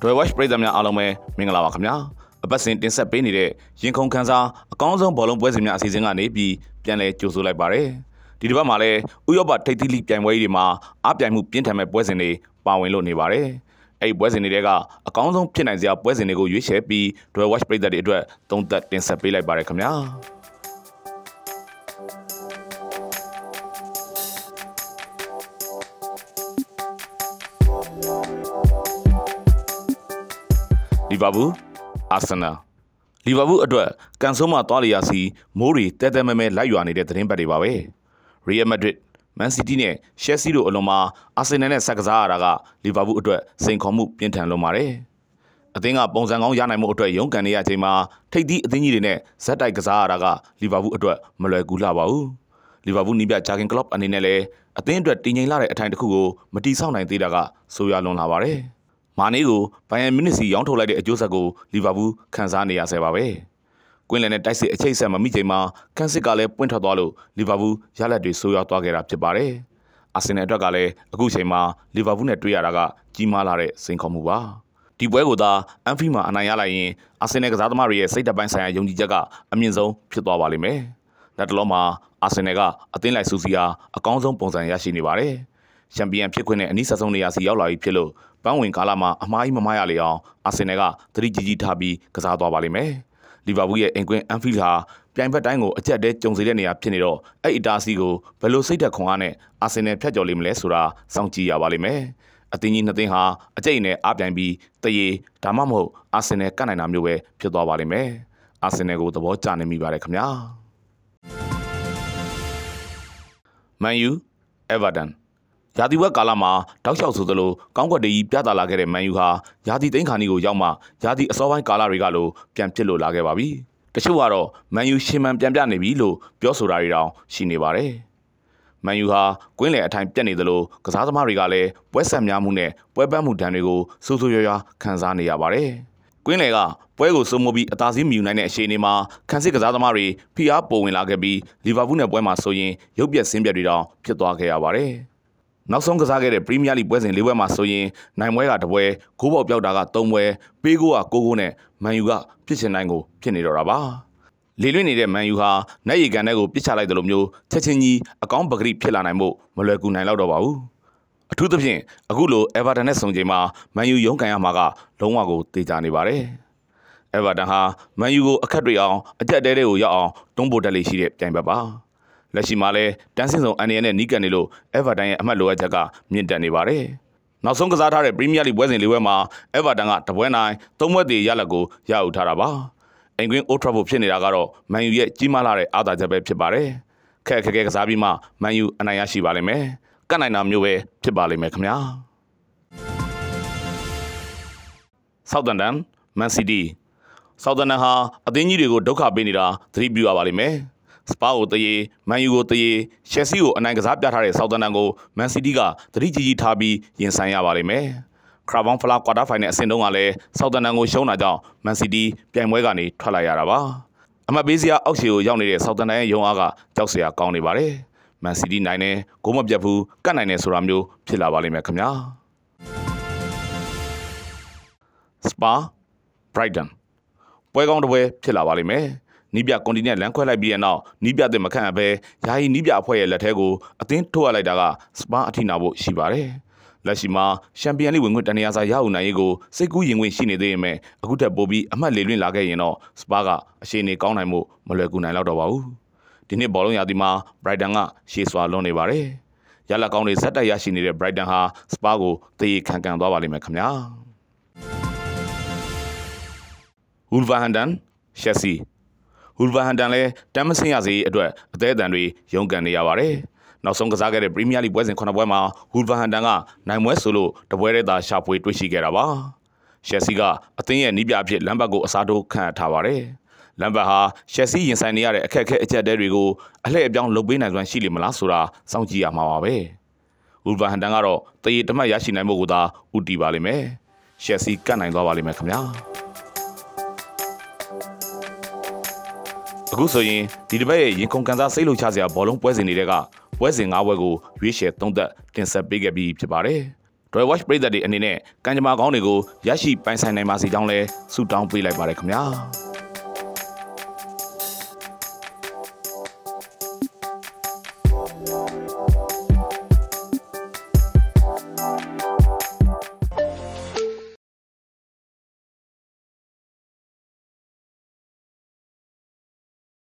Dwell Watch ပရိသတ်များအားလုံးပဲမင်္ဂလာပါခင်ဗျာအပတ်စဉ်တင်ဆက်ပေးနေတဲ့ရင်ခုန်ခန်းစားအကောင်းဆုံးဘောလုံးပွဲစဉ်များအစီအစဉ်ကနေပြီးပြန်လည်ကြိုဆိုလိုက်ပါရစေဒီတစ်ပတ်မှာလည်းဥရောပထိပ်သီးလိပြိုင်ပွဲကြီးတွေမှာအပြိုင်မှုပြင်းထန်မဲ့ပွဲစဉ်တွေပါဝင်လို့နေပါတယ်အဲ့ဒီပွဲစဉ်တွေကအကောင်းဆုံးဖြစ်နိုင်စရာပွဲစဉ်တွေကိုရွေးချယ်ပြီး Dwell Watch ပရိသတ်တွေအတွက်သုံးသပ်တင်ဆက်ပေးလိုက်ပါရခင်ဗျာ လီဗာပူးအာဆင်နယ်လီဗာပူးအတွက်ကန်ဆိုးမှသွားလျာစီမိုးရီတဲတဲမဲမဲလိုက်ရွာနေတဲ့သတင်းပတ်တွေပါပဲရီယယ်မက်ဒရစ်မန်စီးတီးနဲ့ရှယ်ဆီတို့အလုံးမှာအာဆင်နယ်နဲ့ဆက်ကစားရတာကလီဗာပူးအတွက်စိန်ခေါ်မှုပြင်းထန်လွန်ပါတယ်အသင်းကပုံစံကောင်းရနိုင်မှုအတွက်ရုန်းကန်နေရချိန်မှာထိပ်သီးအသင်းကြီးတွေနဲ့ဇက်တိုက်ကစားရတာကလီဗာပူးအတွက်မလွယ်ကူလှပါဘူးလီဗာပူးနီးပြဂျာဂင်ကလော့အနေနဲ့လည်းအသင်းအတွက်တည်ငြိမ်လာတဲ့အထိုင်တစ်ခုကိုမတီးဆောက်နိုင်သေးတာကဆိုးရွားလွန်လာပါတယ်။ မာနီးကိုဘိုင်ယန်မြူနစ်စီရောင်းထုတ်လိုက်တဲ့အကျိုးဆက်ကိုလီဗာပူးခံစားနေရဆဲပါပဲ။ကွင်းလယ်နဲ့တိုက်စစ်အချိတ်ဆက်မမိချိန်မှာကန်စစ်ကလည်းပွင့်ထွက်သွားလို့လီဗာပူးရလဒ်တွေဆိုးရွားသွားခဲ့တာဖြစ်ပါတယ်။အာဆင်နယ်အတွက်ကလည်းအခုချိန်မှာလီဗာပူးနဲ့တွေ့ရတာကကြီးမားလာတဲ့စိန်ခေါ်မှုပါ။ဒီပွဲကိုသာအန်ဖီမှာအနိုင်ရလိုက်ရင်အာဆင်နယ်ကစားသမားတွေရဲ့စိတ်ဓာတ်ပိုင်းဆိုင်ရာယုံကြည်ချက်ကအမြင့်ဆုံးဖြစ်သွားပါလိမ့်မယ်။လက်တလုံးမှာအာဆင်နယ်ကအသင်းလိုက်စူစီယာအကောင်းဆုံးပုံစံရရှိနေပါတယ်။ချန်ပီယံဖြစ်ခွင့်နဲ့အနည်းဆက်ဆုံးနေရာစီရောက်လာပြီဖြစ်လို့ ပန်းဝင်ကာလမှာအမားကြီးမမရလေအောင်အာဆင်နယ်ကသတိကြီးကြီးထားပြီးကစားသွားပါလိမ့်မယ်။လီဗာပူးရဲ့အင်ကွင်းအန်ဖီလ်ဟာပြိုင်ဘက်တိုင်းကိုအကျက်တဲကြုံစေတဲ့နေရာဖြစ်နေတော့အဲ့အတားစီကိုဘယ်လိုစိတ်သက်ခွန်အားနဲ့အာဆင်နယ်ဖြတ်ကျော်လိမ့်မလဲဆိုတာစောင့်ကြည့်ရပါလိမ့်မယ်။အသင်းကြီးနှစ်သင်းဟာအကျိတ်နဲ့အားပြိုင်ပြီးတရေဒါမှမဟုတ်အာဆင်နယ်ကတ်နိုင်တာမျိုးပဲဖြစ်သွားပါလိမ့်မယ်။အာဆင်နယ်ကိုသဘောကျနေမိပါတယ်ခင်ဗျာ။မန်ယူအဲဗာတန် ရာသီဝက်ကာလမှာတောက်လျှောက်ဆိုသလိုကောင်းကွက်တကြီးပြသလာခဲ့တဲ့မန်ယူဟာရာသီသိန်းခါနီကိုရောက်မှရာသီအစောပိုင်းကာလတွေကလိုပြန်ဖြစ်လို့လာခဲ့ပါပြီ။တချို့ကတော့မန်ယူရှင်မန်ပြန်ပြနေပြီလို့ပြောဆိုတာတွေတောင်ရှိနေပါတယ်။မန်ယူဟာကွင်းလယ်အထိုင်ပြတ်နေသလိုကစားသမားတွေကလည်းပွဲဆက်များမှုနဲ့ပွဲပန်းမှုဒဏ်တွေကိုစိုးစိုးရွားရွားခံစားနေရပါတယ်။ကွင်းလယ်ကပွဲကိုစိုးမိုးပြီးအသာစီးမြူနိုင်တဲ့အခြေအနေမှာခန်းစစ်ကစားသမားတွေဖိအားပိုဝင်လာခဲ့ပြီးလီဗာပူးနဲ့ပွဲမှာဆိုရင်ရုပ်ပြက်ဆင်းပြက်တွေတောင်ဖြစ်သွားခဲ့ရပါတယ်။ နောက်ဆုံးကစားခဲ့တဲ့ပရီးမီးယားလိပွဲစဉ်၄ပွဲမှာဆိုရင်နိုင်ပွဲကတပွဲဂိုးပေါက်ပြောက်တာက၃ပွဲပေးကိုက၉ကိုနဲ့မန်ယူကဖြစ်ချင်နိုင်ကိုဖြစ်နေတော့တာပါလေလွင့်နေတဲ့မန်ယူဟာနက်ရီကန်တဲ့ကိုပစ်ချလိုက်တယ်လို့မျိုးချက်ချင်းကြီးအကောင်းပဂရိဖြစ်လာနိုင်မှုမလွယ်ကူနိုင်တော့တော့ပါဘူးအထူးသဖြင့်အခုလိုအဲဗာတန်နဲ့ဆုံချိန်မှာမန်ယူရုန်းကန်ရမှာကလုံးဝကိုတေချာနေပါတယ်အဲဗာတန်ဟာမန်ယူကိုအခက်တွေအောင်အကြက်တဲတဲကိုရောက်အောင်တွန်းပို့တက်လေးရှိတဲ့ပြိုင်ဘက်ပါ လက်ရှိမှာလည်းတန်းစင်ဆောင်အန်ရီယန်နဲ့နီးကန်နေလို့အဲဗာတန်ရဲ့အမှတ်လိုအပ်ချက်ကမြင့်တက်နေပါတယ်။နောက်ဆုံးကစားထားတဲ့ပရီးမီးယားလိပွဲစဉ်လေးပွဲမှာအဲဗာတန်ကတပွဲနိုင်သုံးပွဲတည်ရလက်ကိုရယူထားတာပါ။အင်ကွင်းအိုထရာဖို့ဖြစ်နေတာကတော့မန်ယူရဲ့ကြီးမားလာတဲ့အားသာချက်ပဲဖြစ်ပါတယ်။ခက်ခက်ခဲကစားပြီးမှမန်ယူအနိုင်ရရှိပါလိမ့်မယ်။ကတ်နိုင်တာမျိုးပဲဖြစ်ပါလိမ့်မယ်ခင်ဗျာ။ဆောက်တန်တန်မန်စီးတီးဆောက်တန်တန်ဟာအသင်းကြီးတွေကိုဒုက္ခပေးနေတာသတိပြုရပါလိမ့်မယ်။ စပါကိုတရေမန်ယူကိုတရေရှယ်ဆီကိုအနိုင်ကစားပြထားတဲ့ဆောက်တန်တန်ကိုမန်စီးတီးကသတိကြီးကြီးထားပြီးရင်ဆိုင်ရပါလိမ့်မယ်ခရာဘောင်ဖလာကွာတာဖိုင်နယ်အဆင့်တုန်းကလည်းဆောက်တန်တန်ကိုရှုံးတာကြောင့်မန်စီးတီးပြိုင်ပွဲကနေထွက်လာရတာပါအမတ်ပေးစရာအောက်ခြေကိုရောက်နေတဲ့ဆောက်တန်တန်ရဲ့ရုံအားကကြောက်စရာကောင်းနေပါတယ်မန်စီးတီးနိုင်တယ်ဂိုးမပြတ်ဘူးကတ်နိုင်တယ်ဆိုတာမျိုးဖြစ်လာပါလိမ့်မယ်ခင်ဗျာစပါဘရိုက်တန်ပွဲကောင်းတစ်ပွဲဖြစ်လာပါလိမ့်မယ် နီးပြကွန်တီနက်လမ်းခွဲလိုက်ပြီးတဲ့နောက်နီးပြတဲ့မခန့်အပဲယာယီနီးပြအဖွဲ့ရဲ့လက်ထဲကိုအသင်းထုတ်ရလိုက်တာကစပါအထိနာဖို့ရှိပါတယ်။လက်ရှိမှာချန်ပီယံလိဝင်ခွင့်တနေရာစာရယူနိုင်ရေးကိုစိတ်ကူးရင်ခွင့်ရှိနေသေးပေမဲ့အခုထက်ပိုပြီးအမှတ်လေလွင့်လာခဲ့ရင်တော့စပါကအရှိန်နေကောင်းနိုင်မှုမလွယ်ကူနိုင်တော့ပါဘူး။ဒီနှစ်ဘောလုံးရာသီမှာဘရိုက်တန်ကရှေ့စွာလွန်နေပါတယ်။ရလက်ကောင်းတွေဇက်တက်ရရှိနေတဲ့ဘရိုက်တန်ဟာစပါကိုတည်ခံကန်သွားပါလိမ့်မယ်ခင်ဗျာ။ဝူလ်ဗာ ဟန်ဒန်ရှက်ဆီဟူလ်ဗာဟန်တန်လည်းတမ်းမစင်းရစေအတွက်အသေးအတန်တွေရုန်းကန်နေရပါတယ်။နောက်ဆုံးကစားခဲ့တဲ့ပရီးမီးယားလိပွဲစဉ်9ပွဲမှာဟူလ်ဗာဟန်တန်ကနိုင်ပွဲဆိုလို့တပွဲတည်းသာရှာဖွေတွေ့ရှိခဲ့တာပါ။ရှက်ဆီကအသင်းရဲ့နီးပြအဖြစ်လမ်ဘတ်ကိုအစားထိုးခန့်ထားပါတယ်။လမ်ဘတ်ဟာရှက်ဆီရင်ဆိုင်နေရတဲ့အခက်အခဲအကျက်တဲတွေကိုအလှည့်အပြောင်းလုပ်ပေးနိုင်စွမ်းရှိလိမ့်မလားဆိုတာစောင့်ကြည့်ရမှာပါပဲ။ဟူလ်ဗာဟန်တန်ကတော့တရေတမတ်ရရှိနိုင်ဖို့ကသာဥတီပါလိမ့်မယ်။ရှက်ဆီကတ်နိုင်သွားပါလိမ့်မယ်ခင်ဗျာ။ အခုဆိုရင်ဒီတစ်ပတ်ရဲ့ရင်ခုန်ကန်စားစိတ်လှုပ်ရှားစရာဘောလုံးပွဲစဉ်တွေကပွဲစဉ်၅ပွဲကိုရွေးချယ်သုံးသက်တင်ဆက်ပေးခဲ့ပြီးဖြစ်ပါတယ်။ Royal Watch ပြည်သက်တွေအနေနဲ့ကံကြမ္မာကောင်းတွေကိုရရှိပိုင်ဆိုင်နိုင်ပါစေကြောင်းလဲဆုတောင်းပေးလိုက်ပါတယ်ခင်ဗျာ